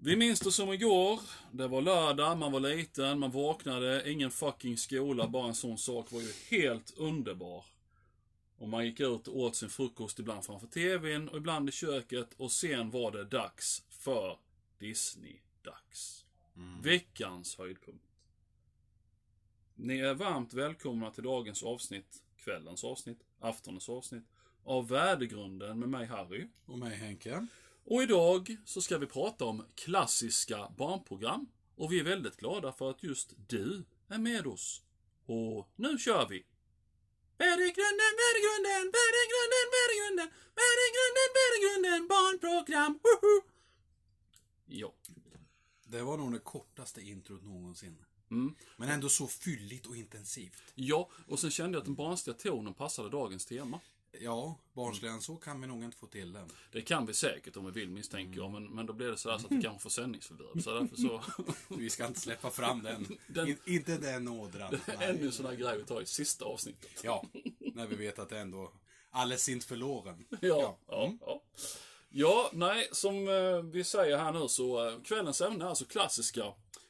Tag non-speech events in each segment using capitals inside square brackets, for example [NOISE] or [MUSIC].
Vi minns det som igår. Det var lördag, man var liten, man vaknade, ingen fucking skola, bara en sån sak var ju helt underbar. Och man gick ut och åt sin frukost ibland framför TVn och ibland i köket och sen var det dags för Disney-dags. Veckans höjdpunkt. Ni är varmt välkomna till dagens avsnitt, kvällens avsnitt, aftonens avsnitt av Värdegrunden med mig Harry. Och mig Henke. Och idag så ska vi prata om klassiska barnprogram. Och vi är väldigt glada för att just du är med oss. Och nu kör vi! Värdegrunden, värdegrunden, värdegrunden, värdegrunden, värdegrunden, värdegrunden, barnprogram, woho! Ja. Det var nog det kortaste introt någonsin. Mm. Men ändå så fylligt och intensivt. Ja, och sen kände jag att den barnsliga tonen passade dagens tema. Ja, barnsligare än så kan vi nog inte få till den. Det kan vi säkert om vi vill misstänker jag, men, men då blir det sådär så att vi kanske får sändningsförbud. Så därför så... [LAUGHS] Vi ska inte släppa fram den. [LAUGHS] Den- In, inte den ådran. [LAUGHS] Ännu en sån här grej vi tar i sista avsnittet. Ja, när vi vet att det ändå... Alles inte förloren. Ja, ja, ja. Ja, nej, som eh, vi säger här nu så eh, kvällens ämne är alltså klassiska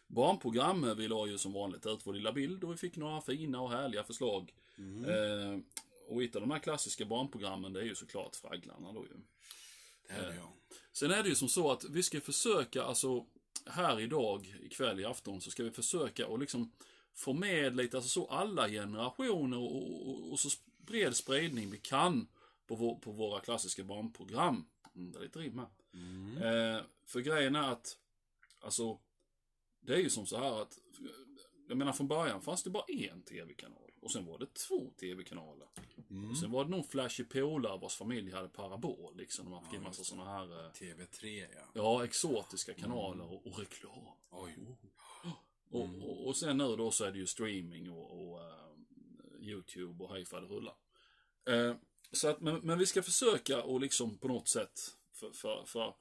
barnprogram. Vi la ju som vanligt ut vår lilla bild och vi fick några fina och härliga förslag. Eh, och ett av de här klassiska barnprogrammen det är ju såklart Fragglarna då ju. Det är det ja. Sen är det ju som så att vi ska försöka, alltså här idag, ikväll i afton, så ska vi försöka och liksom få med lite, alltså så alla generationer och, och, och så bred spridning vi kan på, vår, på våra klassiska barnprogram. Mm, det är lite rim här. Eh, för grejen är att, alltså, det är ju som så här att, jag menar från början fanns det bara en tv-kanal. Och sen var det två tv-kanaler. Och sen var det någon flashig polare vars familj hade parabol liksom. Och man fick in massa såna här, eh, TV3 ja. ja, exotiska kanaler och, och reklam. Oj. [GASPS] Och, och, och sen nu då så är det ju streaming och, och eh, YouTube och hej det rullar. Eh, så att, men, men vi ska försöka och liksom på något sätt för, för, för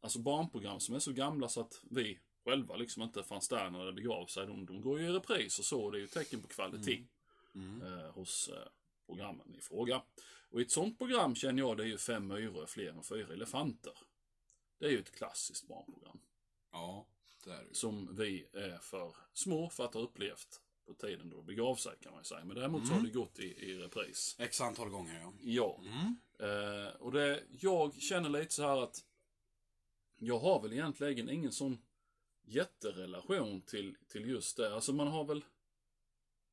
alltså barnprogram som är så gamla så att vi själva liksom inte fanns där när det begav sig. De, de går ju i repris och så. Det är ju tecken på kvalitet eh, hos eh, programmen i fråga. Och i ett sånt program känner jag det är ju fem myror fler än fyra elefanter. Det är ju ett klassiskt barnprogram Ja, det är det som vi är för små för att ha upplevt på tiden då det begav sig kan man ju säga. Men däremot så har det gått i, i repris. X antal gånger ja. Ja. Eh, och det, jag känner lite så här att jag har väl egentligen ingen sån jätterelation till, till just det. Alltså man har väl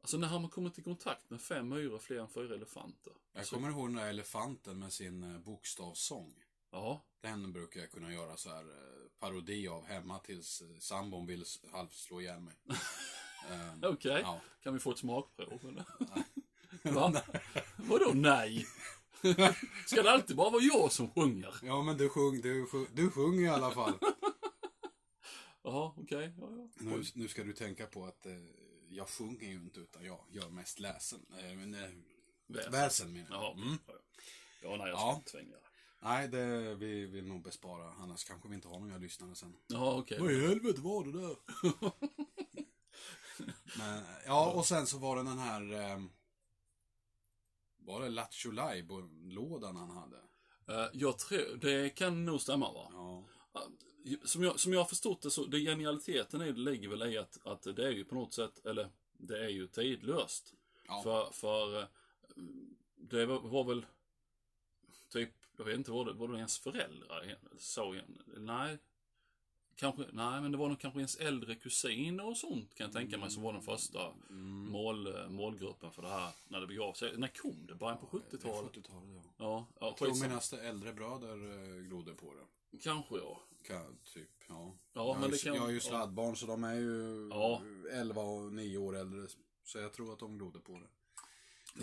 Alltså när har man kommit i kontakt med fem myror fler än fyra elefanter? Jag Så- kommer ihåg den där elefanten med sin eh, bokstavssång. Ja, Den brukar jag kunna göra så här eh, parodi av hemma tills eh, sambon vill s- halvt slå ihjäl mig. [LAUGHS] Ehm, okej. Ja. Kan vi få ett smakprov eller? [LAUGHS] Va? Vadå nej? [LAUGHS] Ska det alltid bara vara jag som sjunger? Ja, men du, sjung, du, sjung, du sjunger i alla fall. Jaha, okej. Ja, ja. nu, nu ska du tänka på att eh, jag sjunger ju inte utan jag gör mest läsen. Eh, men, eh, Väsen. väsen menar jag. Jaha, Mm. ja, ja. ja, nej, jag ska Ja. inte tvänga det. Nej, det, vi vill nog bespara. Annars kanske vi inte har några lyssnare sen. Jaha, okej. Vad i helvete var det där? [LAUGHS] Men, ja, och sen så var det den här... Eh, var det Lattjo lådan han hade? Eh, jag tror, det kan nog stämma va? Ja. Som jag, som jag har förstått det så, det genialiteten är, ligger väl i att, att det är ju på något sätt, eller det är ju tidlöst. Ja. För, för eh, det var, var väl typ, jag vet inte, var det, var det ens föräldrar? Så, nej. Kanske, nej men det var nog kanske ens äldre kusiner och sånt kan jag tänka mig som var den första Mm. mål, målgruppen för det här när det begav sig. När kom det? Början på 70-talet? 70-talet, ja. Ja, ja Jag tror mina äldre bröder eh, glodde på det. Kanske ja. Typ, ja. Ja, jag, men det ju- kan- jag är ju ja. sladdbarn så de är ju Ja. 11 och 9 år äldre. Så jag tror att de glodde på det.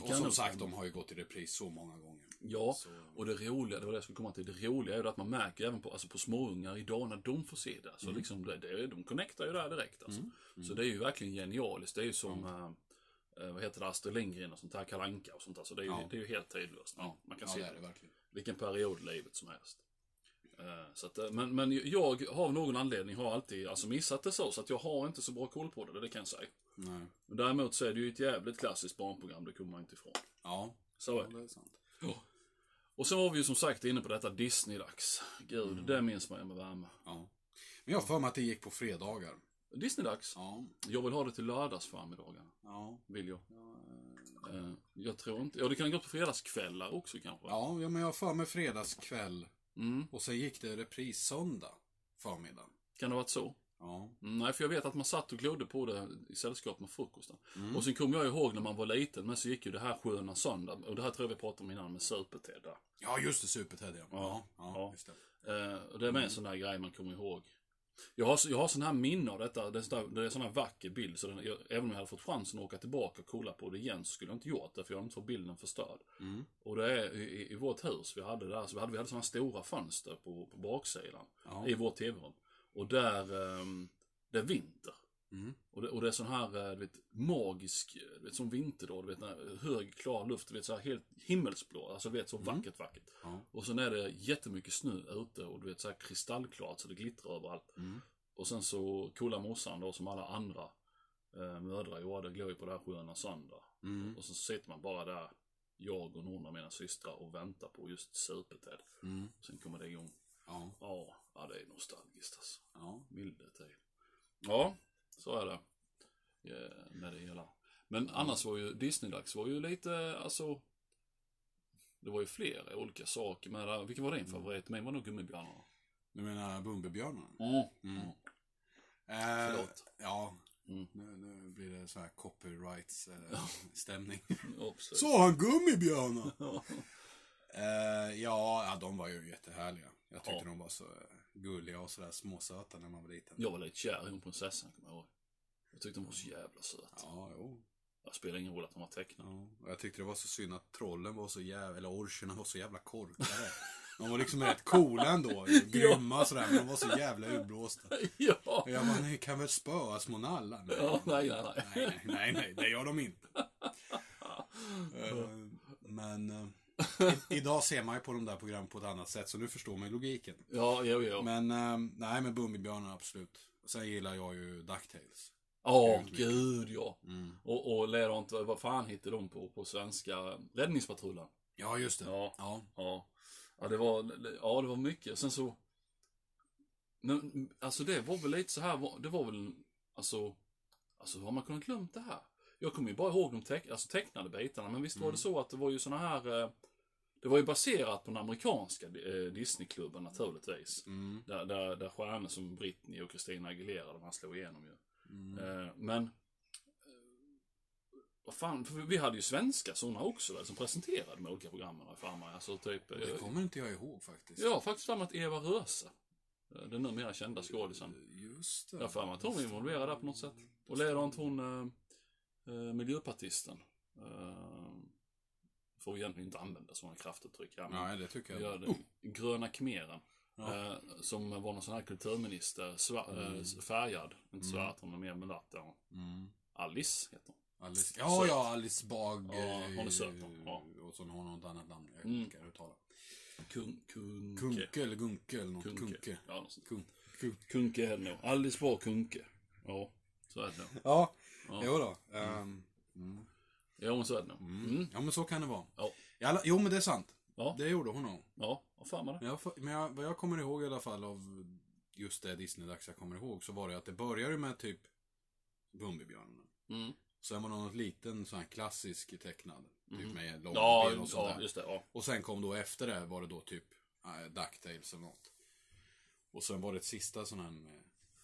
och kan som nog sagt, de har ju gått i repris så många gånger. Ja, Så- och det roliga, det var det jag skulle komma till, det roliga är ju att man märker även på, alltså på småungar idag när de får se det. Så Mm. liksom, det, det, de connectar ju där direkt alltså. Så det är ju verkligen genialiskt. Det är ju som, eh, eh, vad heter det, Astrid Lindgren och sånt här, Kalle Anka och sånt där. Så det är ju, Ja. det är ju helt tidlöst. Ja, man kan Ja, se det det verkligen. vilken period i livet som helst. Eh, Så att, eh, men, men jag har av någon anledning har alltid alltså missat det så, så att jag har inte så bra koll på det, det kan jag säga. Nej. Men däremot så är det ju ett jävligt klassiskt barnprogram, det kommer man inte ifrån. Ja, Så är ja, det. det är sant. Och så var vi ju som sagt inne på detta Disney-dags. Gud, det minns man ju med värme. Ja. Men jag har för mig att det gick på fredagar. Disney-dags. Ja. Jag vill ha det till lördagsförmiddagarna. Ja. Vill jag. Ja, Eh, jag tror inte... Ja, det kan gå på fredagskvällar också kanske. ja, men jag har för mig fredagskväll. Mm. Och sen gick det repris söndag förmiddag. Kan det ha varit så? Ja. Mm, nej, för jag vet att man satt och glodde på det i sällskap med frukosten. Mm. Och sen kommer jag ihåg när man var liten, men så gick ju det här Sköna Söndag. Och det här tror jag vi pratade om innan med Super-Ted. där. Ja, just det. Super-Ted, ja. Ja, ja, ja. just det. Eh, och det är med en sån där grej man kommer ihåg. Jag har, jag har sån här minne av detta. Det är, sån där, det är sån här vacker bild. Så den, jag, även om jag hade fått chansen att åka tillbaka och kolla på det igen så skulle jag inte gjort det. För jag hade inte fått bilden förstörd. Mm. Och det är i, i, vårt hus vi hade där. Så vi hade, vi hade såna stora fönster på, på baksidan. Ja. I vårt tv-rum. Och där, um, det är vinter. Mm. Och det, och det är sån här, eh, du vet, magisk, eh, du vet, som vinterdag, du vet, hög, klar luft, du vet, så här helt himmelsblå, alltså du vet, så vackert, vackert. Ja. Och sen är det jättemycket snö ute och du vet, så här kristallklart, så det glittrar överallt. Mm. Och sen så coola morsan då, som alla andra eh, mödrar gjorde, glor ju på det här sköna söndag. Mm. Och så sitter man bara där, jag och någon av mina systrar, och väntar på just Super-Ted. Mm. Sen kommer det igång. Ja. Ja, ja det är nostalgiskt alltså. Ja. Milde tid. Ja, så är det. eh, Med det hela. Men annars var ju Disney-dags var ju lite, alltså. Det var ju flera olika saker med det. Vilken var din favorit? Min var nog Gummibjörnarna. Du menar Bumbibjörnarna? Mm. Mm. Mm. Eh, Förlåt. Ja. Mm. Nu, nu blir det så här copyrights-stämning. [LAUGHS] Ja, precis. Så han gummibjörnar? Ja. [LAUGHS] Eh, ja, ja, de var ju jättehärliga. Jag tyckte Ja. de var så eh, gulliga och sådär småsöta när man var liten. Jag var lite kär i hon prinsessan, kommer jag ihåg. Jag tyckte hon var så jävla söt. Ja, jo. Det spelar ingen roll att hon var tecknad. Ja. Jag tyckte det var så synd att trollen var så jävla, eller orcherna var så jävla korkade. De var liksom rätt coola ändå. [LAUGHS] Grymma och sådär, men de var så jävla urblåsta. [LAUGHS] Ja! Och jag bara, ni kan väl spöas mot alla? Nej, Ja, nej, nej, nej. nej, nej, nej, det gör de inte. [LAUGHS] Eh, Men eh, i, idag ser man ju på de där programmen på ett annat sätt, så nu förstår man ju logiken. Ja, jo, jo. Men, eh, nej, men Bumbibjörnen absolut. Sen gillar jag ju Ducktails. Ja, Gud, gud ja. Mm. Och, och likadant, vad fan hette de på, på svenska? Räddningspatrullen. Ja, just det. Ja. Ja. Ja. Ja, det var, ja, det var mycket. Sen så... Men, alltså det var väl lite så här, det var väl, alltså... Alltså har man kunnat glömt det här? Jag kommer ju bara ihåg de teck, alltså, tecknade bitarna, men visst var Mm. det så att det var ju såna här... Det var ju baserat på den amerikanska eh, Disneyklubben naturligtvis. Mm. Där, där, där stjärnor som Britney och Christina Aguilera, de här slog igenom ju. Mm. Eh, men... eh, Vad fan, för vi hade ju svenska sådana också väl, som presenterade de olika programmen har för mig. Alltså typ... Det kommer inte jag ihåg faktiskt. Ja, faktiskt för att Eva Röse, den numera kända skådisen. Just det. Jag för mig att hon var involverad där på något sätt. Och likadant hon, eh, eh, miljöpartisten. Eh, får egentligen inte använda sådana kraftuttryck men Nej, det tycker jag. gör det. Gröna khmeren. Ja. Eh, som var någon sån här kulturminister, sva- eh, Mm. färgad. Inte Mm. svart, hon är mer mulatt. Ja. Mm. Alice heter hon. Alice, ja, Söt. ja, Alice Bag. Ja, hon är söt, eh, ja. Och så har hon något annat namn. Jag Mm. kan uttala. Kung, kunke. Kunke eller Gunke eller något. Kunke. Kunke. Ja, något. Kunk. Kunk. Kunke är det nog. Alice bra Kunke. Ja, så är det nog. Ja, Ja. jo då. Ehm, mm. Ja, men så är det nog. Mm. Mm. Ja, men så kan det vara. Ja. I alla, jo, men det är sant. Ja. Det gjorde hon nog. Ja, vad fan var det? Jag, men jag, vad jag kommer ihåg i alla fall av just det Disney-dags jag kommer ihåg så var det att det började med typ Bumbibjörnarna. Mm. Sen var det något liten sån här klassisk tecknad. Typ Mhm. med långa Ja, ben och sånt ja, där. just det. Ja. Och sen kom då efter det var det då typ äh, Ducktails eller något. Och sen var det ett sista sån här med...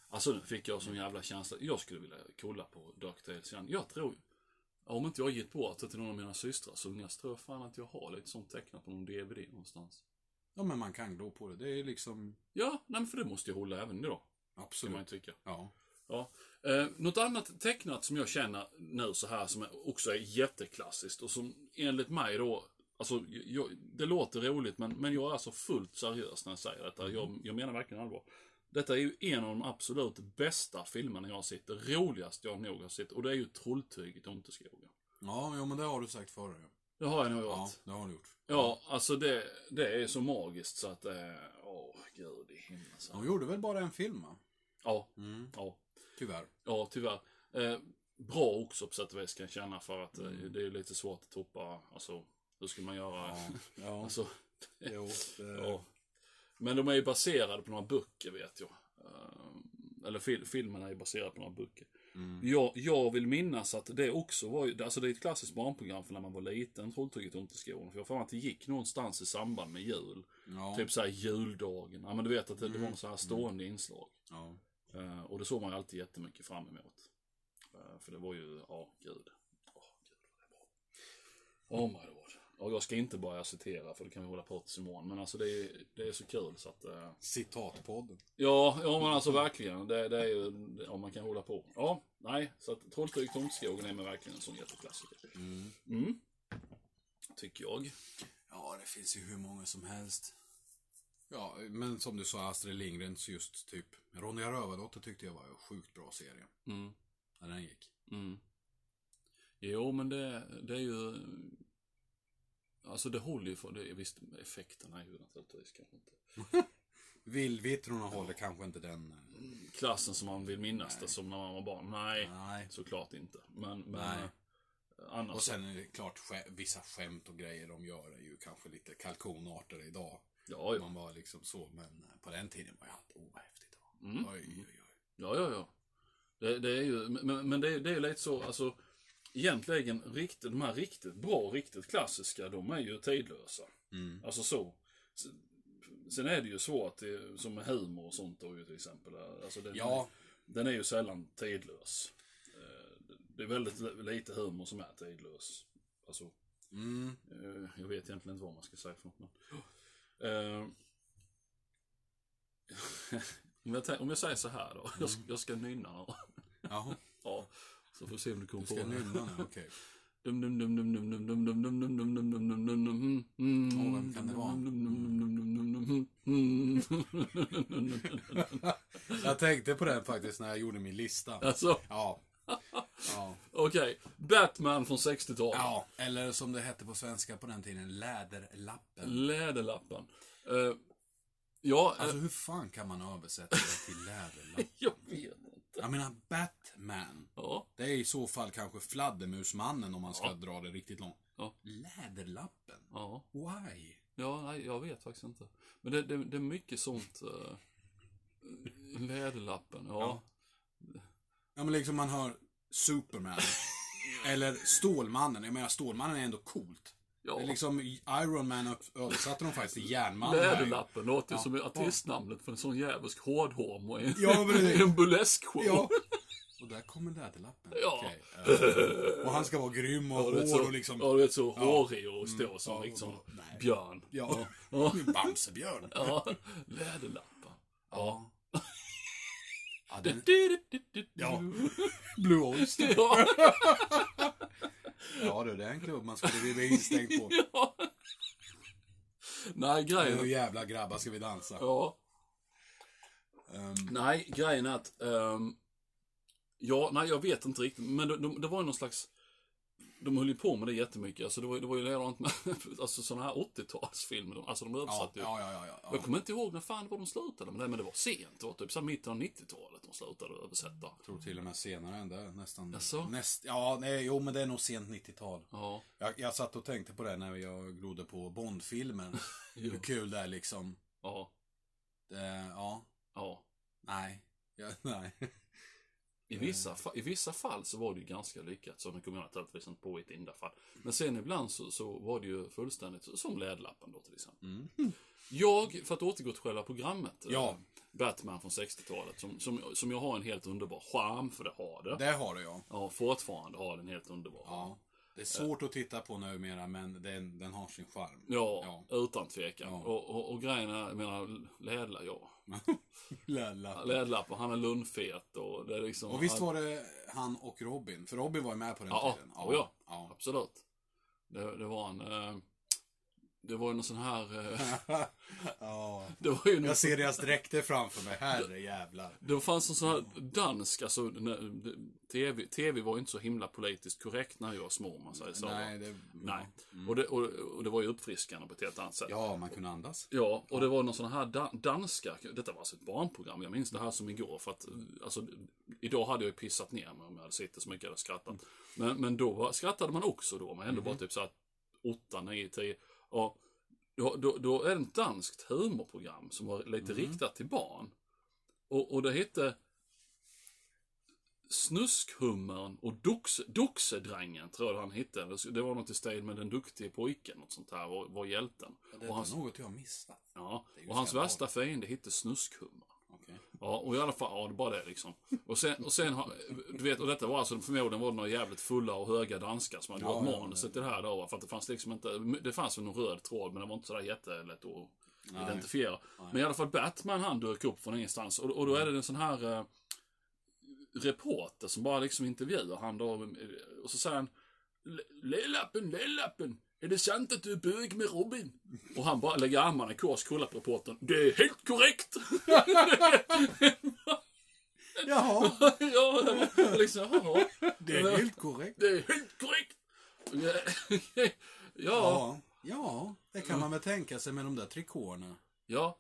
Alltså nu fick jag sån jävla känsla. Jag skulle vilja kolla på DuckTales igen. Jag tror, om inte jag gett bort det till någon av mina systrar så så tror jag fan att jag har lite sånt tecknat på någon DVD någonstans. Ja men man kan glo på det. Det är liksom... Ja, nej men för det måste ju hålla även då. Kan man Absolut. ju tycka. Ja. Ja. Eh, något annat tecknat som jag känner nu så här som också är jätteklassiskt och som enligt mig då, alltså jag, det låter roligt men, men jag är alltså fullt seriös när jag säger detta. Jag, jag menar verkligen allvar. Detta är ju en av de absolut bästa filmerna jag har sett. Det roligaste jag nog har sett. Och det är ju Trolltyg i Tomteskogen. Ja, jo, men det har du sagt förr. Ja, Det har jag nog gjort. ja Ja, det har du gjort. alltså det, det är så magiskt så att det är... Åh, gud i himlen. De gjorde väl bara en film va? Ja, Mm. ja. Tyvärr. Ja, tyvärr. Eh, bra också på sätt och vis kan jag känna för att eh, Mm. det är lite svårt att toppa. Alltså, hur ska man göra? Ja. ja. [LAUGHS] Alltså, jo, [LAUGHS] det... ja. Men de är ju baserade på några böcker vet jag. Eh, eller fil, filmen är ju baserad på några böcker. Mm. Jag, jag vill minnas att det också var ju, alltså det är ett klassiskt barnprogram för när man var liten, Trolltyget och Tomteskogen. För jag får att det gick någonstans i samband med jul. Ja. Typ såhär juldagen. Ja men du vet att det, det var Mm. något så här stående inslag. ja. Eh, och det såg man ju alltid jättemycket fram emot. Eh, för det var ju, ja gud. Åh gud vad det bra. Oh my. Och jag ska inte börja citera för det kan vi hålla på tills imorgon. Men alltså det är, det är så kul så att. eh, Citatpodden. Ja, ja men alltså verkligen. Det, det är ju, om man kan hålla på. Ja, nej. Så att Trolltyget Tomteskogen är verkligen en sån jätteklassiker. Mm. Mm. Tycker jag. Ja, det finns ju hur många som helst. Ja, men som du sa, Astrid Lindgrens just typ Ronja Rövardotter tyckte jag var en sjukt bra serie. Mm. När den gick. Mm. Jo, men det, det är ju... Alltså det håller ju för det. Visst, effekterna är ju naturligtvis kanske inte [LAUGHS] Vildvittrorna håller kanske inte den... eh, klassen som man vill minnas det som när man var barn. Nej, Nej. såklart inte. Men, men Nej. eh, annars... Och sen är det klart, vissa skämt och grejer de gör är ju kanske lite kalkonartade idag. ja, ja. Man var liksom så, men eh, på den tiden var allt, oh vad häftigt det var. Mm. Oj, oj, oj. Ja, ja, ja. Det, det är ju, men, men det, är- det är ju lite så, alltså egentligen riktigt, de här riktigt bra, riktigt klassiska, de är ju tidlösa. Mm. Alltså så. Sen- är det ju att det, som med humor och sånt då ju till exempel. Alltså den, Ja, den är ju sällan tidlös. Eh, Det är väldigt lite humor som är tidlös. Alltså, mm. eh, jag vet egentligen inte vad man ska säga för något. Men, eh, [LAUGHS] om, jag, om jag säger så här då. Jag, ska, jag ska nynna. Jaha, Ja, så får vi se om du kommer du på ska det. nynna nu, okej. Dum, dum, dum, dum, dum, dum, dum, dum, dum, dum, dum, dum, dum, dum, dum, dum, mm, mm. Åh, vem kan det vara? Mm, mm. Jag tänkte på den faktiskt när jag gjorde min lista. Alltså, Ja. Ja. okej. Batman från 60-talet. ja, eller som det hette på svenska på den tiden, Läderlappen. Läderlappen. Eh, ja, eh, Alltså hur fan kan man översätta det till Läderlappen? jag vet. Jag menar Batman. Ja, Det är i så fall kanske Fladdermusmannen om man ska Ja. dra det riktigt långt. Ja. Läderlappen? ja. Why? Ja, nej, jag vet faktiskt inte. Men det, det, det är mycket sånt. Uh, läderlappen, ja. Ja men liksom man hör Superman. [LAUGHS] eller Stålmannen. Jag menar Stålmannen är ändå coolt. Ja. Liksom Iron Man översatte de faktiskt till Järnmannen. Läderlappen låter Ja. som artistnamnet för en sån jävlisk hårdhomo i en, Ja, [LAUGHS] en burleskshow. Ja. Och där kommer Läderlappen. Ja. Okej. eh, och han ska vara grym och Ja, hård så, och liksom... ja, du vet så hårig och stå som ja, liksom nej. björn. Ja. Ja. Bamsebjörn. Ja, läderlappen. Ja. Ja, den... Ja. Blue Oyster. Ja. Ja du, det är en klubb man skulle vilja bli instängd på. [LAUGHS] ja. Nej, Nu grejen... jävla grabbar ska vi dansa. Ja. Ehm, Nej, grejen är att... ehm, ja, nej, jag vet inte riktigt. Men det, de, det var ju någon slags... De höll ju på med det jättemycket. Alltså det var, det var ju likadant med [LAUGHS] alltså, sådana här 80-talsfilmer. Alltså de ja, översatte ju. ja, ja, ja, ja. Jag kommer inte ihåg när fan det var de slutade med det, men det var sent. Det var typ så mitten av 90-talet de slutade översätta. Jag tror till och med senare än det. Nästan. Jaså? Näst, ja, nej, jo men det är nog sent 90-tal. Ja. Jag, jag satt och tänkte på det när jag glodde på Bond-filmen. [LAUGHS] Hur kul det är liksom. Ja. Det, ja, Ja. nej. Ja, [LAUGHS] nej. I vissa, fa- I vissa fall så var det ju ganska lyckat, nu kommer jag naturligtvis inte på i ett enda fall. Men sen ibland så, så var det ju fullständigt, som Läderlappen då till exempel. Mm. Jag, för att återgå till själva programmet. eh, Ja. Batman från 60-talet, som, som, som jag har en helt underbar charm, för det har det. Det har du ja. Ja, fortfarande har den helt underbar. Ja. Det är svårt att titta på numera, men den, den har sin charm. Ja, utan tvekan. Ja. Och, och, och grejen är, jag menar, Lädla, ja. [LAUGHS] Lalla. Lädlappen, han är lundfet och det är liksom... Och visst var det han och Robin? För Robin var ju med på den Ja, tiden. ja, ja. ja. Absolut. Det, det var en... Eh, det var ju någon sån här... Eh, [LAUGHS] ja. [LAUGHS] det var ju någon, Jag ser deras dräkter framför mig. Herre jävlar. Det fanns en sån här dansk, alltså när, TV, TV var ju inte så himla politiskt korrekt när jag var små om man säger så. Nej, det... Nej. Och, det, och, och det var ju uppfriskande på ett helt annat sätt. Ja, man kunde andas. Ja, och det var någon sån här da danska, detta var alltså ett barnprogram, jag minns det här som igår för att, eh, alltså, idag hade jag ju pissat ner mig om jag hade suttit så mycket hade skrattat. Men, men då skrattade man också då, men ändå bara typ såhär 8, 9, 10. Och då, då, då är det ett danskt humorprogram som var lite riktat till barn. Och, och det hette Snuskhummern och Doxe, Doxedrängen, tror jag han hette. Det var något i stil med den duktige pojken, något sånt här, var, var hjälten. Det är och hans, något jag har missat. ja, och hans värsta fiende hette Snuskhummern. Ja, och i alla fall, ja, det bara det liksom. Och sen, och sen du vet, och detta var alltså, förmodligen var det några jävligt fulla och höga danskar som hade Ja, gjort ja, manuset till det här då, för att det fanns liksom inte, det fanns väl någon röd tråd, men det var inte sådär jättelätt att Nej. identifiera. Men i alla fall Batman, han dök upp från ingenstans, och, och då är det en sån här eh, reporter som bara liksom intervjuar han då, och så säger han Lellappen, Lellappen, är det sant att du är bög med Robin? Och han bara lägger armarna i kors, kollar på reportern. Det är helt korrekt! [LAUGHS] Jaha, [LAUGHS] ja, liksom, jaha. det är helt korrekt. Det är helt korrekt! [LAUGHS] ja, Ja, ja, det kan man väl tänka sig med de där trikåerna. ja.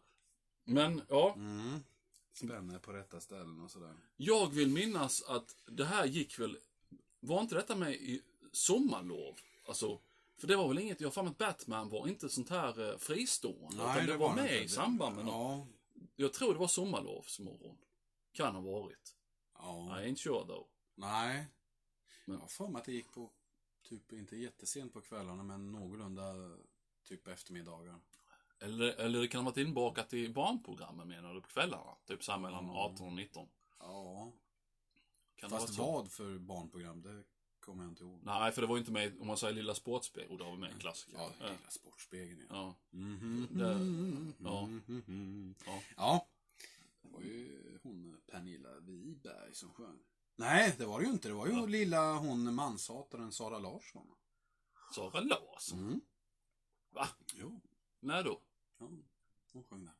Men, ja. Mm. Spänner på rätta ställen och sådär. Jag vill minnas att det här gick väl... Var inte detta med i sommarlov? Alltså, för det var väl inget... Jag har att Batman var inte sånt här eh, fristående. utan det, var, med inte. i samband med. Ja, Jag tror det var sommarlovsmorgon. Kan ha varit. ja. I ain't sure though. Nej. Men- Jag har för mig att det gick på, typ inte jättesent på kvällarna, men någorlunda typ eftermiddagar. Eller, eller det kan ha varit inbakat i barnprogrammen menar du, på kvällarna? Typ så mellan Mm. 18 och 19. Ja. Kan det Fast vad för barnprogram, det kommer jag inte ihåg. Nej, för det var ju inte med, om man säger Lilla Sportspegeln, och det var med i klassiker. Ja, Ja. Lilla Sportspegeln ja. ja. Mhm. Det- ja. Mhm. Ja. Ja. Det var ju hon Pernilla Wiberg som sjöng. Nej, det var det ju inte. Det var ju Ja. lilla hon manshataren Sara Larsson. Sara Larsson? Mm. Va? Jo, När då? ja, hon sjöng där.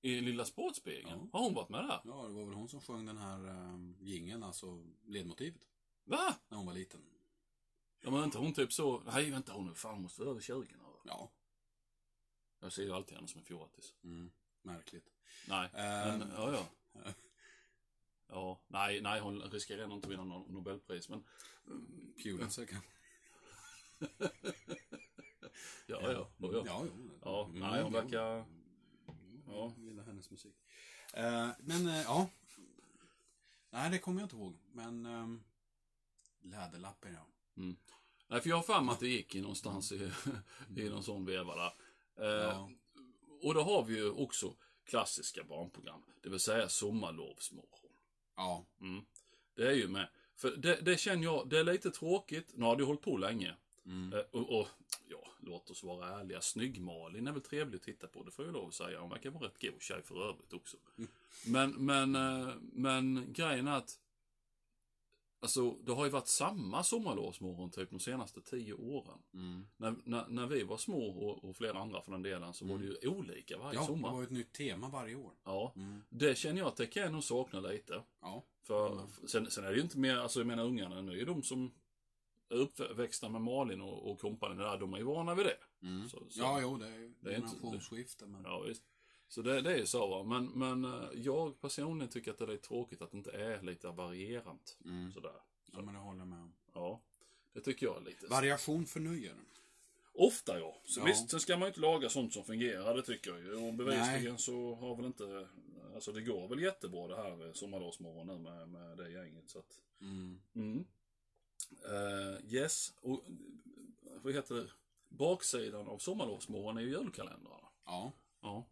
I Lilla Sportspegeln? Ja. Har hon varit med där? Ja, det var väl hon som sjöng den här um, gingen, alltså ledmotivet, Va? när hon var liten. Ja, men inte hon typ så... Nej, vänta, hon är vara över 20 nu. Ja, Jag ser ju alltid henne som en fjortis. mm, märkligt. Nej, Ehm. men ja, ja. [LAUGHS] Ja, nej, nej, hon riskerar ändå inte att vinna någon Nobelpris, men... Pulitzer kan... [LAUGHS] Ja, ja, ja. ja. ja. Ja, Mm, nej, hon verkar... Ja. Jag gillar hennes musik. Eh, men, eh, ja. Nej, det kommer jag inte ihåg. Men... Um, läderlappen, ja. Nej, för jag har för mig att det gick i någonstans i, i någon sån veva där. Eh, Ja. Och då har vi ju också klassiska barnprogram, det vill säga sommarlovsmorgon. Ja. Mm. Det är ju med. För det, det känner jag, det är lite tråkigt. Nu har det hållit på länge. Mm. Eh, Och, och ja, låt oss vara ärliga. Snygg-Malin är väl trevlig att titta på, det får jag lov att säga. Hon verkar vara rätt god tjej för övrigt också. Mm. Men, men, eh, men grejen är att Alltså, det har ju varit samma sommarlovsmorgon typ de senaste tio åren. Mm. När, när, när vi var små och, och flera andra för den delen så var det ju olika varje Ja, det sommar. var ett nytt tema varje år. Ja, Mm. det känner jag att det kan jag nog sakna lite. Ja. För, Mm. sen, sen är det ju inte mer, alltså jag menar ungarna nu är de som är uppväxta med Malin och, och kompani där, de är ju vana vid det. Mm. Så- så- ja, jo, det är ju det är inte- generationsskifte. Men... Ja, visst. Så det, det är ju så va. Men, men eh, jag personligen tycker att det är tråkigt att det inte är lite varierant. Mm. Sådär. ja, men det håller jag med om. Ja. Det tycker jag är lite. Variation förnöjer. Ofta ja. Så Ja. visst, sen ska man ju inte laga sånt som fungerar, det tycker jag ju. Och bevisligen så har väl inte, alltså det går väl jättebra det här eh, sommarlovsmorgon nu med, med det gänget. Så att, Mm. mm. Eh, yes, och vad heter det? Baksidan av sommarlovsmorgon är ju julkalendrarna. Ja, Ja.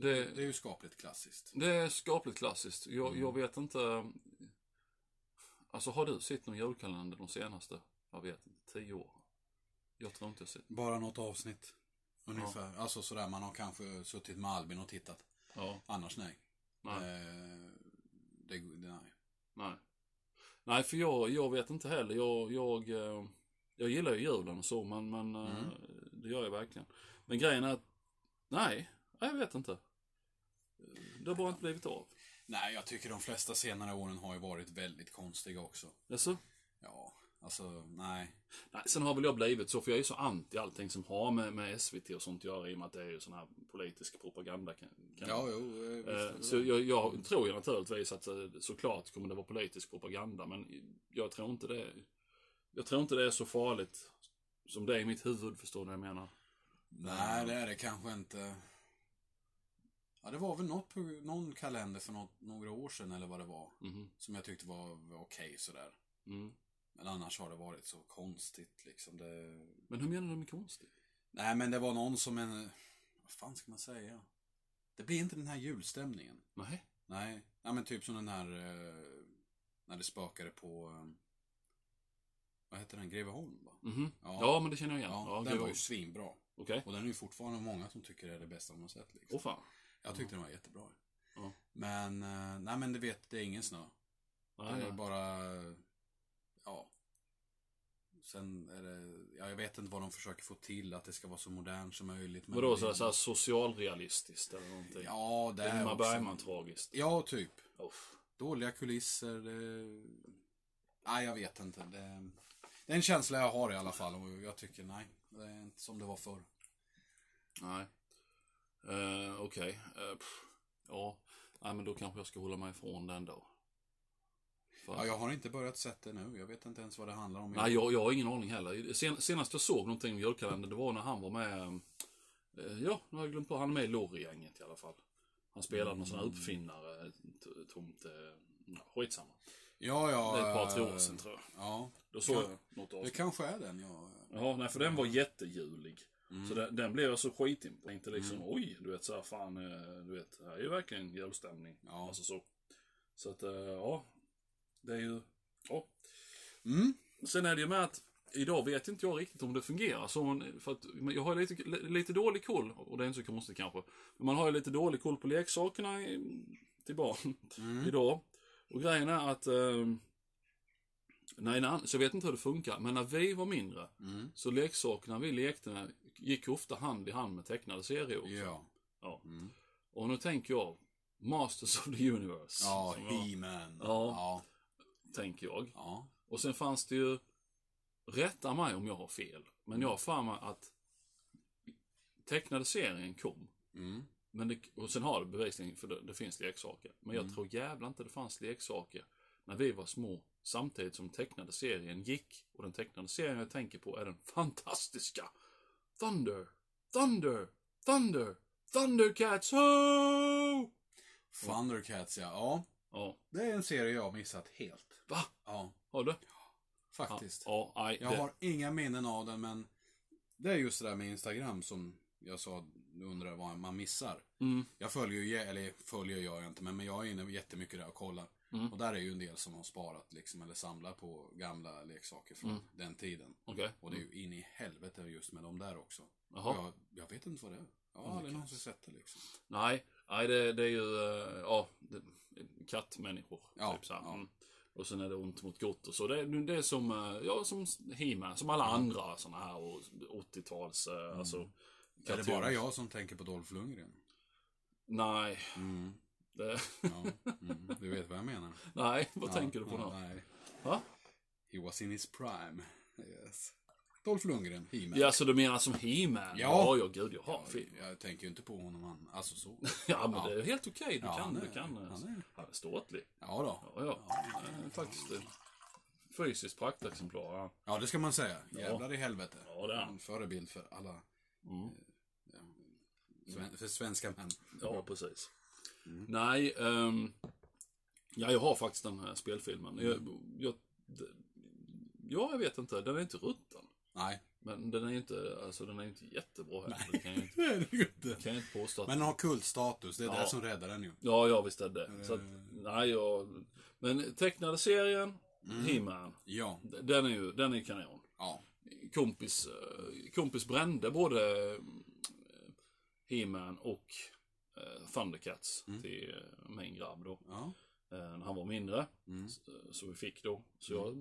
Det, Det, det är ju skapligt klassiskt. det är skapligt klassiskt. Jag, Mm. jag vet inte. Alltså har du sett någon julkalender de senaste, jag vet inte, tio åren? Jag tror inte jag sett. Bara något avsnitt. Ungefär. Alltså sådär, man har kanske suttit med Albin och tittat. Ja, Annars nej. nej. Eh, det, det, nej. Nej. Nej, för jag, jag vet inte heller. Jag, jag, eh, jag gillar ju julen och så, men, men eh, Mm. det gör jag verkligen. Men grejen är att, nej, jag vet inte. Det har bara inte blivit av. Nej, jag tycker de flesta senare åren har ju varit väldigt konstiga också. Alltså, Ja, alltså nej. nej, sen har väl jag blivit så, för jag är så anti allting som har med, med SVT och sånt att göra i och med att det är ju sån här politisk propaganda. Kan, kan Ja, jo. eh, Eh, visst. Så jag, jag tror ju naturligtvis att eh, såklart kommer det vara politisk propaganda, men jag tror inte det. Jag tror inte det är så farligt som det är i mitt huvud, förstår du vad jag menar? Nej, det är det kanske inte. Ja, det var väl något, på- någon kalender för något, några år sedan eller vad det var. Mhm. Som jag tyckte var, var okej sådär. Mm. Men annars har det varit så konstigt liksom. Det... Men hur menar du med konstigt? Nej, men det var någon som en... Vad fan ska man säga? Det blir inte den här julstämningen. Nej. Nej, ja, men typ som den här... Eh, när det spökade på... Eh, vad heter den? Greveholm, va? Mhm. Ja. Ja. men det känner jag igen. Ja, Ja, den det var ju svinbra. Okej. Och den är ju fortfarande många som tycker det är det bästa de har sett. Liksom. Åh fan. Jag tyckte den var jättebra. Ja. Men, eh, nej men du vet, det är ingen snö. Nej, det är nej. bara, ja. Sen är det, ja, jag vet inte vad de försöker få till, att det ska vara så modernt som möjligt. men Vadå, så, så här socialrealistiskt eller någonting? Ja, det är Ingmar också. Bergman tragiskt. Ja, typ. Uff. Dåliga kulisser. Det... Nej, jag vet inte. Det... det är en känsla jag har i alla fall och jag tycker nej, det är inte som det var förr. Nej. Uh, Okej. Eh, pff. ja. Nej, men då kanske jag ska hålla mig ifrån den då. För... Ja, jag har inte börjat sett det nu. Jag vet inte ens vad det handlar om. Nej, jag, jag har ingen aning heller. Sen, senast jag såg någonting i julkalendern, det var när han var med... eh, ja, nu har jag glömt på. Han är med i Lorry-gänget i alla fall. Han spelade någon sån här uppfinnare, t- tomt... eh, Ja, skitsamma. Ja, ja. Det är ett par, tre år eh, sedan tror jag. Ja, Då såg jag något det avsnitt. kanske är den jag... Ja, nej, för den var jättejulig. Mm. Så den, den blev jag så skitimponerad. Tänkte liksom, oj, du vet så här, fan, eh, du vet, här är ju verkligen julstämning. Ja. Alltså så. Så att, eh, ja. Det är ju, ja. Mm. Sen är det ju med att idag vet inte jag riktigt om det fungerar. Så för att, jag har lite, lite dålig koll, och det är inte så konstigt kanske. Men man har ju lite dålig koll på leksakerna i, till barn Mm. idag. Och grejen är att, eh, nej, nej, så jag vet inte hur det funkar, men när vi var mindre, Mm. så leksakerna vi lekte med gick ofta hand i hand med tecknade serier också. Ja. Ja. Mm. Och nu tänker jag, Masters of the Universe. Ja, He-Man. Ja. Ja. tänker jag. Ja. Och sen fanns det ju, rätta mig om jag har fel, men jag har för mig att tecknade serien kom. Mm. Men det, och sen har det bevisligen, för det, det finns leksaker. Men jag Mm. tror jävlar inte det fanns leksaker när vi var små. Samtidigt som tecknade serien gick. Och den tecknade serien jag tänker på är den fantastiska Thunder, Thunder, Thunder, Thundercats, ho! Thundercats, ja. Ja. Ja, Det är en serie jag har missat helt. va? Ja, Har du? faktiskt. Ja, nej, Jag det, har inga minnen av den, men det är just det där med Instagram som jag sa, undrar vad man missar. mm, Jag följer ju, eller följer gör jag inte, men men jag är inne jättemycket där och kollar. Mm. Och där är ju en del som har sparat liksom, eller samlat på gamla leksaker från Mm. den tiden. okej. Och det är ju in i helvete just med de där också. Jag, jag vet inte vad det är. Jag har aldrig någonsin sett det liksom. Nej, nej det, det är ju, eh, ja, det, kattmänniskor. Ja, typ så här. ja. Mm. Och sen är det ont mot gott och så. Det, är- det är som, eh, ja, som he som alla andra sådana här och 80-tals, eh, alltså. Mm. Är det bara jag som tänker på Dolph Lundgren? Nej, Mm. Det, Ja. Mm. Du vet vad jag menar? [LAUGHS] nej, vad Ja, tänker du på då? Nej. Va? He was in his prime. Yes. Dolph Lundgren, He-Man. Ja, så du menar som He-Man? Ja. ja, ja, gud, jag har Ja, fel. jag tänker ju inte på honom, han, alltså så. [LAUGHS] Ja, men Ja. det är helt okej. Du Ja, kan, är- du kan. eh, han är- Han är ståtlig. Ja då. Ja, ja. Eh, Faktiskt. eh, Fysiskt praktexemplar. Ja. Ja, det ska man säga. Jävlar i helvete. Ja, det är han. En förebild för alla Mm. för svenska män. Ja, precis. Mm. Nej, ehm, ja, jag har faktiskt den här spelfilmen. Jag, jag, d- ja, jag vet inte. Den är inte rutten. Nej, Men den är ju inte, alltså den är inte jättebra heller. Det kan jag [LAUGHS] inte, det är inte. kan jag inte påstå att... Men den har kultstatus, det är Ja. det som räddar den ju. Ja, ja, visst är det. Så att, nej, jag... Men tecknade serien, He-Man, Ja, den är ju, den är kanon. ja. Kompis, eh, kompis brände både eh, He-Man och eh, Thundercats till eh, min grabb då. ja. eh, när han var mindre. Mm. Så vi fick då. Så jag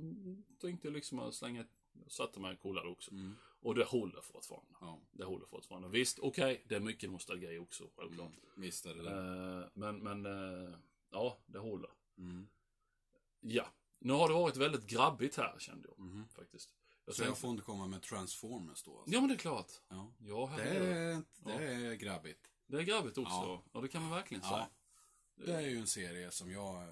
tänkte liksom att slänga, satte mig och kollade också. Mm. Och det håller fortfarande. ja. Det håller fortfarande. Visst, okej, det är mycket nostalgi också, självklart. Mm. Visst är det det. Men, men, ja, det håller. Mm. Ja. Nu har det varit väldigt grabbigt här, kände jag. Mhm. Faktiskt. Jag Så jag får inte komma med Transformers då? Alltså. Ja, men det är klart. Ja. Ja, det. är, det är grabbigt. Det är grabbigt också. Ja. Ja, det kan man verkligen Ja. säga. Det är ju en serie som jag eh,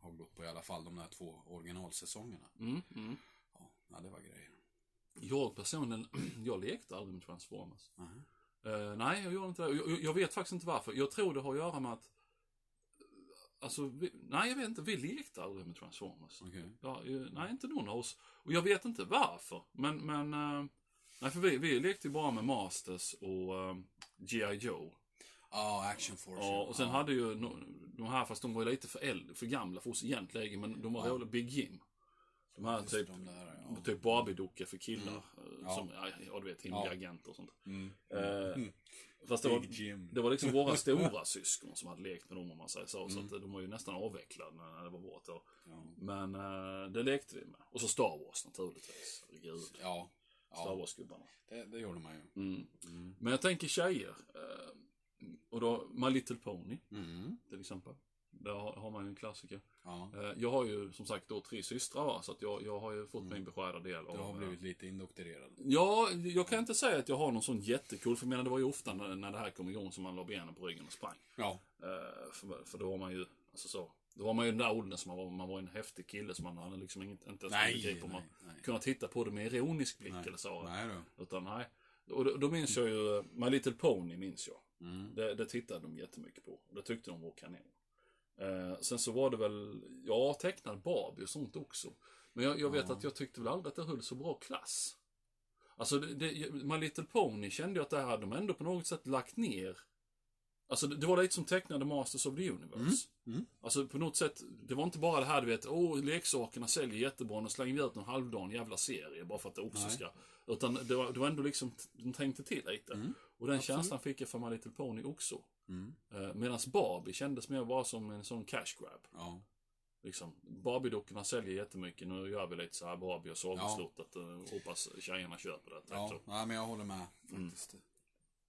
har gått på i alla fall de där två originalsäsongerna. Mm, mm. Ja, ja det var grejer. Jag personligen, [CLEARS THROAT] jag lekte aldrig med Transformers. Mhm. Eh, nej, jag gjorde inte det. Jag, jag- vet faktiskt inte varför. Jag tror det har att göra med att... Alltså, vi, nej jag vet inte. Vi lekte aldrig med Transformers. Okej. Ja, eh, nej, inte någon av oss. Och jag vet inte varför. Men, men... eh, nej, för vi, vi lekte ju bara med Masters och uh, G.I. Joe. Ja, Action Force. Ja, och sen ja. hade ju de här, fast de var lite för, äldre, för gamla för oss egentligen, men de var roliga. Big Jim. De här Just typ, de där, ja. typ Barbie-dockor för killar. eh, Ja. Som, ja, ja, du vet, hemliga Ja. agenter och sånt. Mm. Eh, Mm. Fast det var, det var liksom våra [LAUGHS] stora syskon som hade lekt med dem om man säger så. Så Mm. att de var ju nästan avvecklade när det var vårt år. Ja. Men eh, det lekte vi med. Och så Star Wars naturligtvis. Herregud. Ja. Star. Wars-gubbarna. Det, det gjorde man ju. Mm. Mm. Men jag tänker tjejer. Eh, och då My Little Pony Mm. till exempel. Där har, har man ju en klassiker. Ja. Eh, Jag har ju som sagt då tre systrar va? så att jag, jag har ju fått min beskärda del Du har av... blivit lite indoktrerad. Ja, jag kan inte säga att jag har någon sån jättecool, för jag menar det var ju ofta när, när det här kom igång som man la benen på ryggen och sprang. Ja. Eh, För, för då var man ju, alltså så. Då var man ju den där åldern som man var, man var en häftig kille som man hade liksom inget, inte ens Nej, begrepp om man kunde titta på det med ironisk blick Nej. eller så. Nej då. Utan nej. Och då, då minns jag ju, My Little Pony minns jag. Mm. Det, det tittade de jättemycket på. Det tyckte de var kanon. Eh, sen så var det väl, ja, tecknad Barbie och sånt också. Men jag, jag vet Ja. att jag tyckte väl aldrig att det höll så bra klass. Alltså, det, det, My Little Pony kände jag att det hade de ändå på något sätt lagt ner. Alltså, det, var lite som tecknade Masters of the Universe. Mm. Mm. Alltså, på något sätt, det var inte bara det här, du vet, åh, leksakerna säljer jättebra, nu slänger vi ut någon halvdan jävla serie bara för att det också Nej. ska... Utan det var, det var ändå liksom, de tänkte till lite. Mm. Och den Absolut. känslan fick jag för My Little Pony också. Mm. Eh, Medan Barbie kändes mer bara som en sån cash grab. Ja. Liksom. Barbie-dockorna säljer jättemycket. Nu gör vi lite så här Barbie och sagoslottet. Ja. Hoppas tjejerna köper det. Ja. Ja. ja, men jag håller med Mm. faktiskt.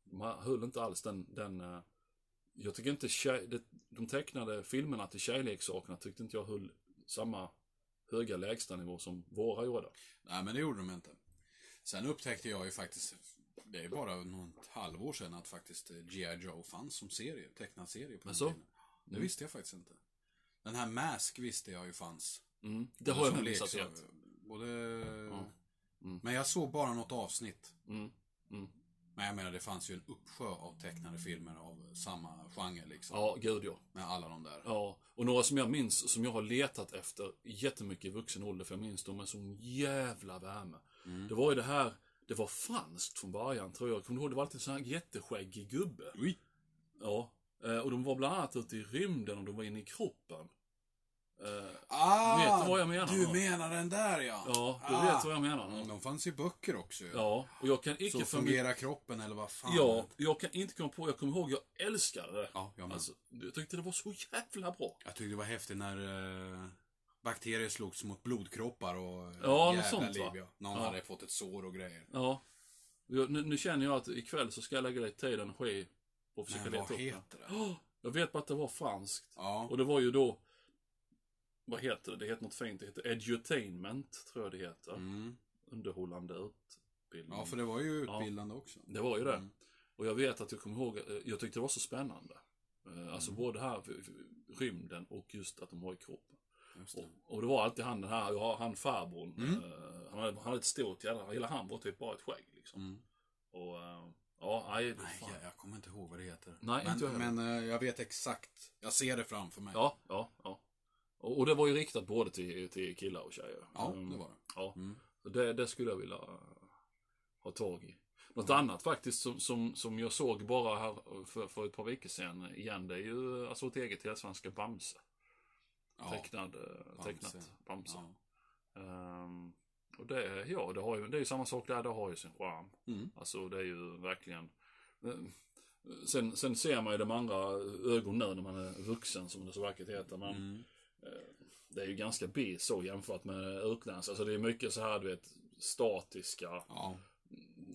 De här höll inte alls den... den eh, jag tycker inte tjej, det, de tecknade filmerna till tjejleksakerna tyckte inte jag höll samma höga lägstanivå som våra gjorde. Nej, men det gjorde de inte. Sen upptäckte jag ju faktiskt, det är bara något halvår sedan, att faktiskt eh, G.I. Joe fanns som serie, tecknad serie på den Jaså? tiden. Det Mm. visste jag faktiskt inte. Den här Mask visste jag ju fanns. Mm. Det har jag missat helt. Både... Mm. Men jag såg bara något avsnitt. Men jag menar, det fanns ju en uppsjö av tecknade filmer av samma genre liksom. Ja, gud ja. Med alla de där. Ja, och några som jag minns, som jag har letat efter jättemycket i vuxen ålder, för jag minns dem med sån jävla värme. Mm. Det var ju det här, det var franskt från början tror jag. Kommer du ihåg? Det var alltid en sån här jätteskäggig gubbe. Oj! Ja. Eh, Och de var bland annat ute i rymden och de var inne i kroppen. Eh, Ah! Vet du vad jag menar Du menar den där ja! Ja, du Ah. vet vad jag menar. Mm, De fanns i böcker också ju. Ja, och jag kan Så icke för fungerar kroppen eller vad fan. Ja, jag kan inte komma på, jag kommer ihåg, jag älskade det. Ja, jag. Alltså, jag tyckte det var så jävla bra. Jag tyckte det var häftigt när eh, bakterier slogs mot blodkroppar och eh, Ja, jävla sånt, liv, va? ja. Någon Ja. hade fått ett sår och grejer. Ja. Jag, nu, nu känner jag att ikväll så ska jag lägga lite tid och energi på att försöka Men leta vad upp det. heter det? Åh, [GASPS] Jag vet bara att det var franskt. Ja. Och det var ju då, vad heter det? Det heter något fint. Det heter edutainment, tror jag det heter. Mm. Underhållande utbildning. Ja, för det var ju utbildande också. Det var ju det. Mm. Och jag vet att jag kommer ihåg, eh, jag tyckte det var så spännande. Eh, Alltså Mm. både här, rymden och just att de var i kroppen. Det. Och, och det var alltid han den här, ja, han farbrorn. Mm. eh, han, hade, han hade ett stort jävla, hela han var typ bara ett skägg liksom. Mm. Och eh, ja, nej, Nej, fan. jag, jag kommer inte ihåg vad det heter. Nej, men, inte jag. Men eh, jag vet exakt. Jag ser det framför mig. Ja, ja, ja. Och, det var ju riktat både till, till killar och tjejer. Ja, Um, det var det. Ja, Mm. det, det skulle jag vilja ha tag i. Något annat faktiskt som, som, som jag såg bara här för, för ett par veckor sedan igen, det är ju alltså ett eget helsvenska Bamse. Ja. Tecknad, uh, tecknat Bamse. Ja. Ehm, och det, ja, det, har ju, det är ju samma sak där, det har ju sin charm. Mm. Alltså det är ju verkligen... eh, Sen, sen ser man ju de andra ögon nu när man är vuxen, som det så vackert heter. Men Mm. eh, det är ju ganska B så jämfört med utländska. Alltså det är mycket så här, du vet, statiska Ja.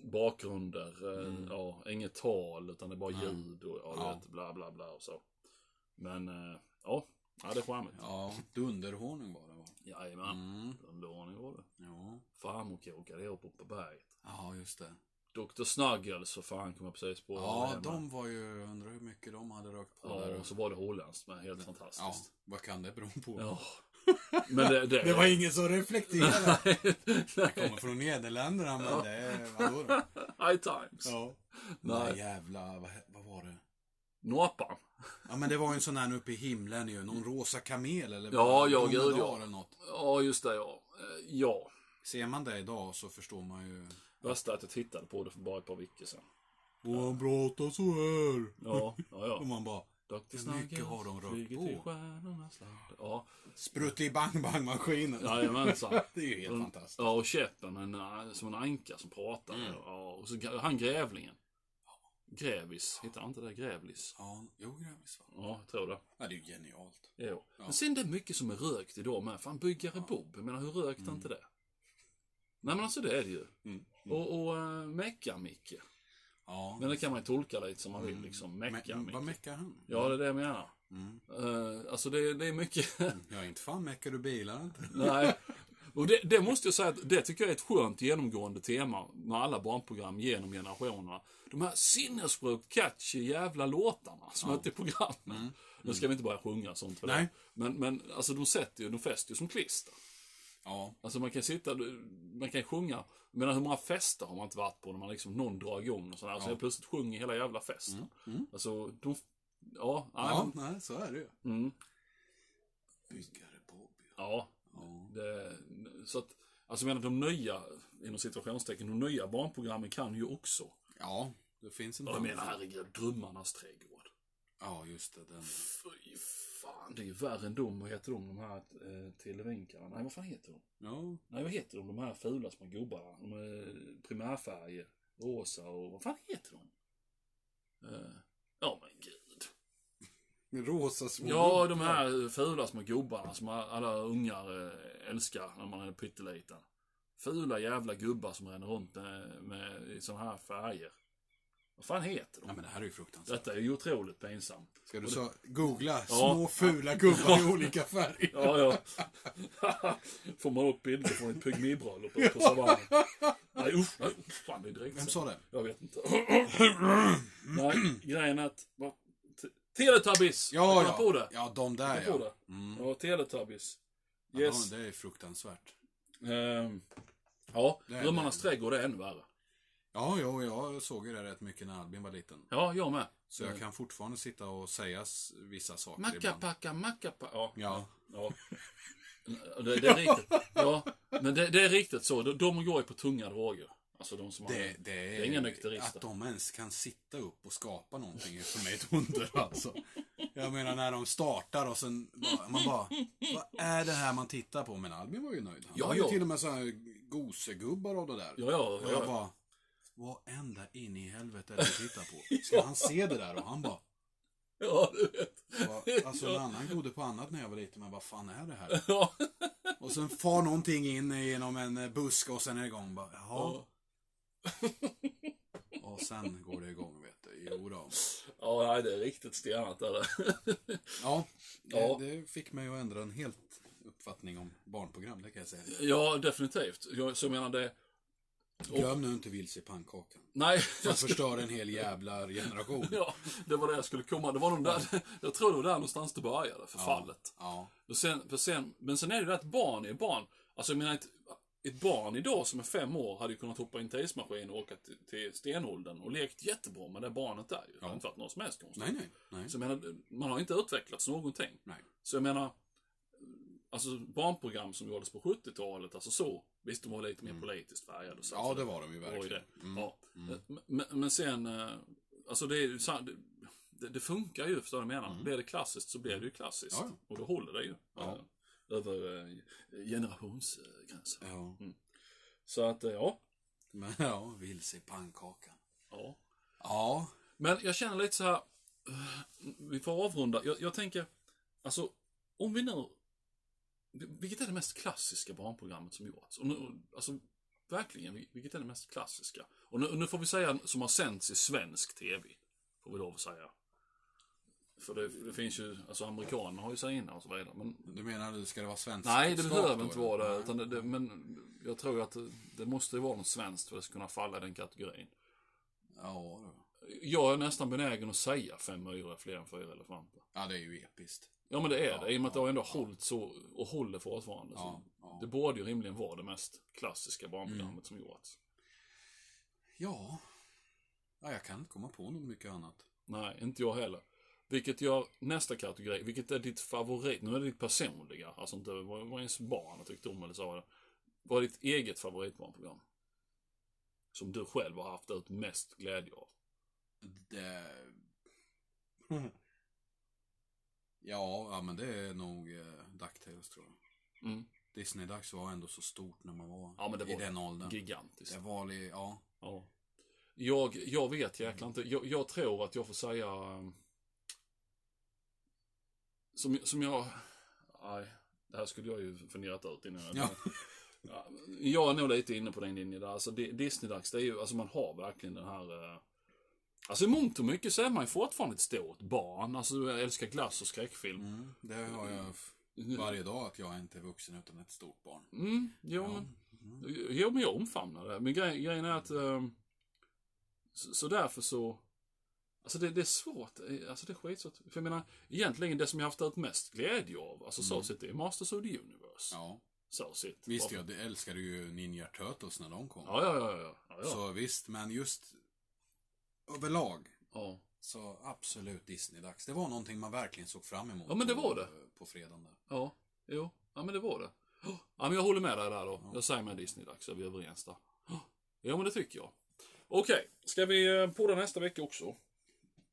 bakgrunder. eh, Mm. Ja, inget tal, utan det är bara Nej. ljud och ja, Ja. vet, bla bla bla och så. Men, eh, ja, ja det är charmigt. ja, dunderhonung var det va? Jajamän, Mm. underordning var det. Ja. Farmor kokade ihop på berget. ja, just det. Dr. Snuggles för fan kom jag precis på. Ja, de var ju, undrar hur mycket de hade rökt på Ja, där. och så var det holländskt med. Helt Ja, fantastiskt. vad kan det bero på? Ja. [LAUGHS] Men det, det, Det var ingen som reflekterade. [LAUGHS] Jag kommer från Nederländerna, men det är... Vadå då? High times. Ja. Nej. Nej. Jävla, vad, vad var det? Norpan. Ja men det var ju en sån här uppe i himlen ju. Någon rosa kamel eller Ja, ja, gud, ja. eller något. Ja, just det ja. Eh, Ja. Ser man det idag så förstår man ju. Värsta är att jag tittade på det för bara ett par veckor sedan. Och han pratar så här. Ja, ja, ja. [LAUGHS] Och man bara. Dr. Hur mycket har de rört på? Ja, Sprutt bang bang maskinen. jajamensan. [LAUGHS] Det är ju helt fantastiskt. Ja, och käppen en, eh, som en anka som pratar. Mm. Ja, och så han grävlingen. Grävis, heter han inte det? Grävlis? Ja, jo grävis va. Ja, jag tror det. Ja, det är ju genialt. Jo. Ja. Men sen det är mycket som är rökt idag med. Fan, byggare Bob. Jag menar, hur rökt är inte det? Nej, men alltså det är det ju. Mm. Och, och uh, Mecka-Micke. Ja. Men det kan man ju tolka lite som man vill, liksom. Men, Mecka-Micke. vad meckar han? Ja, det är det jag menar. Mm. Eh, alltså det, det är mycket... Ja, inte fan meckar du bilar inte. [LAUGHS] Nej. Och det, det måste jag säga att det tycker jag är ett skönt genomgående tema med alla barnprogram genom generationerna. De här sinnessjukt catchy jävla låtarna som är i programmen. Nu ska vi inte börja sjunga sånt för Nej. det. Men, men alltså de sätter ju, de fäster ju som klister. Ja. Alltså man kan sitta, man kan sjunga. Menar hur många fester har man inte varit på när man liksom, någon drar igång och sådär. Så Ja. jag plötsligt sjunger hela jävla festen. Alltså, de, ja, Ja, ja. nej, så är det ju. Mm, Byggare Bob. ja. Ja. Det, så att, alltså jag menar de nya, inom situationstecken, de nya barnprogrammen kan ju också. ja, det finns en Jag menar herregud, Drömmarnas trädgård. Ja, just det. Den. Fy fan, det är ju värre än de, vad heter de, de här eh, televinkarna? Nej, vad fan heter de? Ja, Nej, vad heter de, de här fula små gubbarna? De är primärfärger, rosa och vad fan heter de? Eh, Ja men gud. med rosa små Ja, de här fula små gubbarna som alla ungar eh, älskar när man är pytteliten. Fula jävla gubbar som ränner runt med, med i såna här färger. Vad fan heter Ja, de? men det här är ju fruktansvärt. Detta är ju otroligt pinsamt. Ska du så googla Ja. små fula gubbar i olika färger? Ja, ja. [LAUGHS] Får man upp bilder från ett pygmibröllop på savannen. Nej usch, nej, usch, fan det är direkt Vem sa det? Jag vet inte. [CLEARS THROAT] nej, grejen är att... Te- Teletubbies! Ja, kom på ja. det. Ja, de där ja. det. Mm. Ja, Teletubbies. ja Yes. de, det är fruktansvärt. Ehm, ja, Drömmarnas det. trädgård är ännu värre. Ja, jo, jag såg ju det rätt mycket när Albin var liten. Ja, jag med. Så jag kan fortfarande sitta och säga vissa saker. Mackapacka, mackapacka. Ja. Ja. ja. Det, det är riktigt. Ja, men det, det är riktigt så. De, de går ju på tunga droger. Alltså de som har... Det, det, är, Det är inga nykterister. Att de ens kan sitta upp och skapa någonting är för mig ett under alltså. Jag menar när de startar och sen bara, man bara, vad är det här man tittar på? Men Albin var ju nöjd. Han Ja, ju ja. till och med så här gosegubbar av det där. Ja, ja. Och jag ja. bara, vad ända in i helvete är det du tittar på? Ska han se det där? Och han bara, Ja, du vet. alltså en annan godde på annat när jag var liten, men vad fan är det här? Ja. Och sen far någonting in genom en eh, buske och sen är det igång. Bara, Jaha. Ja. Och sen går det igång, vet du. Jo då. Ja, nej, det är riktigt stenat är det. Ja, det, Ja. det fick mig att ändra en helt uppfattning om barnprogram, det kan jag säga. Ja, definitivt. Jag, så jag menar det... Glöm nu inte vilse i pannkakan. Nej, Som förstör en hel jävla generation. [LAUGHS] ja, det var det jag skulle komma. Det var nog där, jag tror det var där någonstans det började, förfallet. Ja. Och sen, för sen, men sen är det det att barn är barn. Alltså jag menar, ett, ett barn idag som är fem år hade ju kunnat hoppa i en tidsmaskin och åka till, till stenåldern och lekt jättebra med det barnet där ju. Det har inte varit något som helst konstigt. Nej, nej, nej. Så jag menar, man har inte utvecklats någonting. nej. Så jag menar, alltså barnprogram som gjordes på 70-talet, alltså så. Visst, de var lite mer politiskt färgade. och Så, Ja, det var de ju verkligen. Mm. Ja. Men, men sen, eh, alltså det är ju det, det, funkar ju, förstår du vad jag menar? Blir det klassiskt så blir det ju klassiskt. Mm. Ja, ja. Och då håller det ju. Ja. eh, Över eh, generationsgränser. Ja. Så att, ja. Men ja, vilse i pannkakan. ja. Ja. Men jag känner lite så här, vi får avrunda. Jag, jag tänker, alltså, om vi nu, vilket är det mest klassiska barnprogrammet som gjorts? Och nu, alltså, verkligen, vilket är det mest klassiska? Och nu, nu får vi säga som har sänds i svensk TV, får vi lov att säga. För det, det finns ju, alltså amerikanerna har ju sina och så vidare. Men Du menar, ska det vara svenskt? nej, det behöver inte vara det. Utan det, det. Men jag tror att det, måste ju vara något svenskt för att det ska kunna falla i den kategorin. Ja. Jag är nästan benägen att säga fem myror är fler än fyra elefanter. ja, det är ju episkt. Ja men det är Ja, det, i och med att det har ändå hållit så, och håller fortfarande. Ja, ja. Det borde ju rimligen vara det mest klassiska barnprogrammet Mm. som gjorts. Ja. ja, jag kan inte komma på något mycket annat. Nej, inte jag heller. Vilket gör nästa kategori, vilket är ditt favorit, nu är det ditt personliga, alltså inte vad, vad ens barn har tyckt om eller så. Vad är ditt eget favoritbarnprogram? Som du själv har haft ut mest glädje av? Det... [LAUGHS] ja, ja, men det är nog eh, DuckTales tror jag. Mm. Disney-dags var ändå så stort när man var, Ja, men det i var den åldern. Gigantiskt. Det var ja. Ja. Jag, jag vet jäklar inte. Jag, jag tror att jag får säga... um, Som, som jag... Nej, det här skulle jag ju funderat ut innan. Ja. Ja, jag är nog lite inne på den linjen där. Alltså Di- Disney-dags, det är ju, alltså man har verkligen den här... Alltså i mångt och mycket så är man ju fortfarande ett stort barn. Alltså jag älskar glass och skräckfilm. Mm, det har jag f- varje dag, att jag inte är vuxen utan ett stort barn. Mm, jo, Ja. men, jo, men jag omfamnar det. Men grej, grejen är att... ehm, så, så därför så... Alltså det, det är svårt. Alltså det är skitsvårt. För jag menar, egentligen det som jag haft ut mest glädje av, alltså så sett, det är Masters of the Universe. Ja. Så sett. Visst, jag älskade ju Ninja Turtles när de kom. Ja, ja. ja, ja, ja. Så visst, men just överlag ja. så absolut Disney-dags. Det var någonting man verkligen såg fram emot. Ja, men det på- var det. På fredagen där. Ja, jo. Ja, men det var det. Ja, men jag håller med dig där då. Jag säger med Disney-dags, är vi överens där. Ja, men det tycker jag. Okej, ska vi eh, podda nästa vecka också?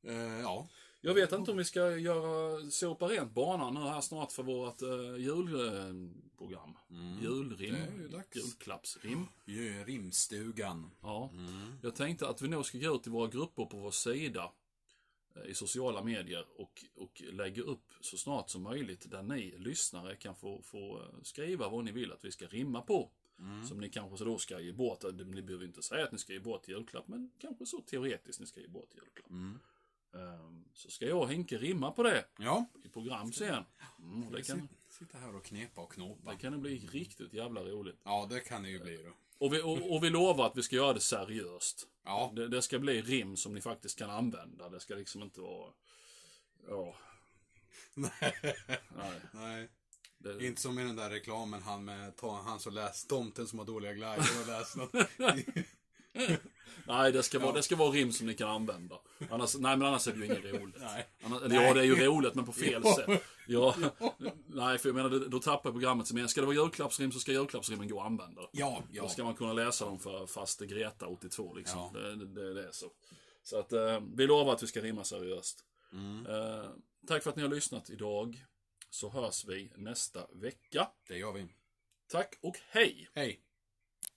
Eh, ja. Jag vet inte om vi ska göra sopa rent banan nu här snart för vårt uh, julprogram. Mm. Julrim. Julklappsrim. Ju- Rimstugan. Ja. Mm. Jag tänkte att vi nog ska gå ut i våra grupper på vår sida eh, i sociala medier och, och lägga upp så snart som möjligt där ni lyssnare kan få, få eh, skriva vad ni vill att vi ska rimma på. Mm. Som ni kanske så då ska ge bort. Eh, Ni behöver inte säga att ni ska ge bort julklapp, men kanske så teoretiskt ni ska ge bort julklapp. Mm. Ehm, Så ska jag och Henke rimma på det Ja. i program sen. Mm, det, kan, Sit- Sitta här och knepa och knåpa. det kan det bli riktigt jävla roligt. Ja, det kan det ju bli då. Och vi, och, och vi lovar att vi ska göra det seriöst. Ja. Det, det ska bli rim som ni faktiskt kan använda. Det ska liksom inte vara... Ja, nej. Nej. Det, Inte som i den där reklamen, han med, ta, han som läst Tomten som har dåliga glider och läst något. [LAUGHS] [LAUGHS] nej, det ska, vara, Ja. det ska vara rim som ni kan använda. Annars, nej, men annars är det ju inget [LAUGHS] roligt. Nej. Annars, eller ja, det är ju [LAUGHS] roligt, men på fel Ja. sätt. Ja, nej, för jag menar, då tappar programmet som är. Ska det vara julklappsrim så ska julklappsrimmen gå att använda. Ja, Då ja. ska man kunna läsa dem för faste Greta 82 liksom. Ja. Det, det, det är så. Så att eh, vi lovar att vi ska rimma seriöst. Mm, Eh, tack för att ni har lyssnat idag. Så hörs vi nästa vecka. det gör vi. Tack och hej! Hej!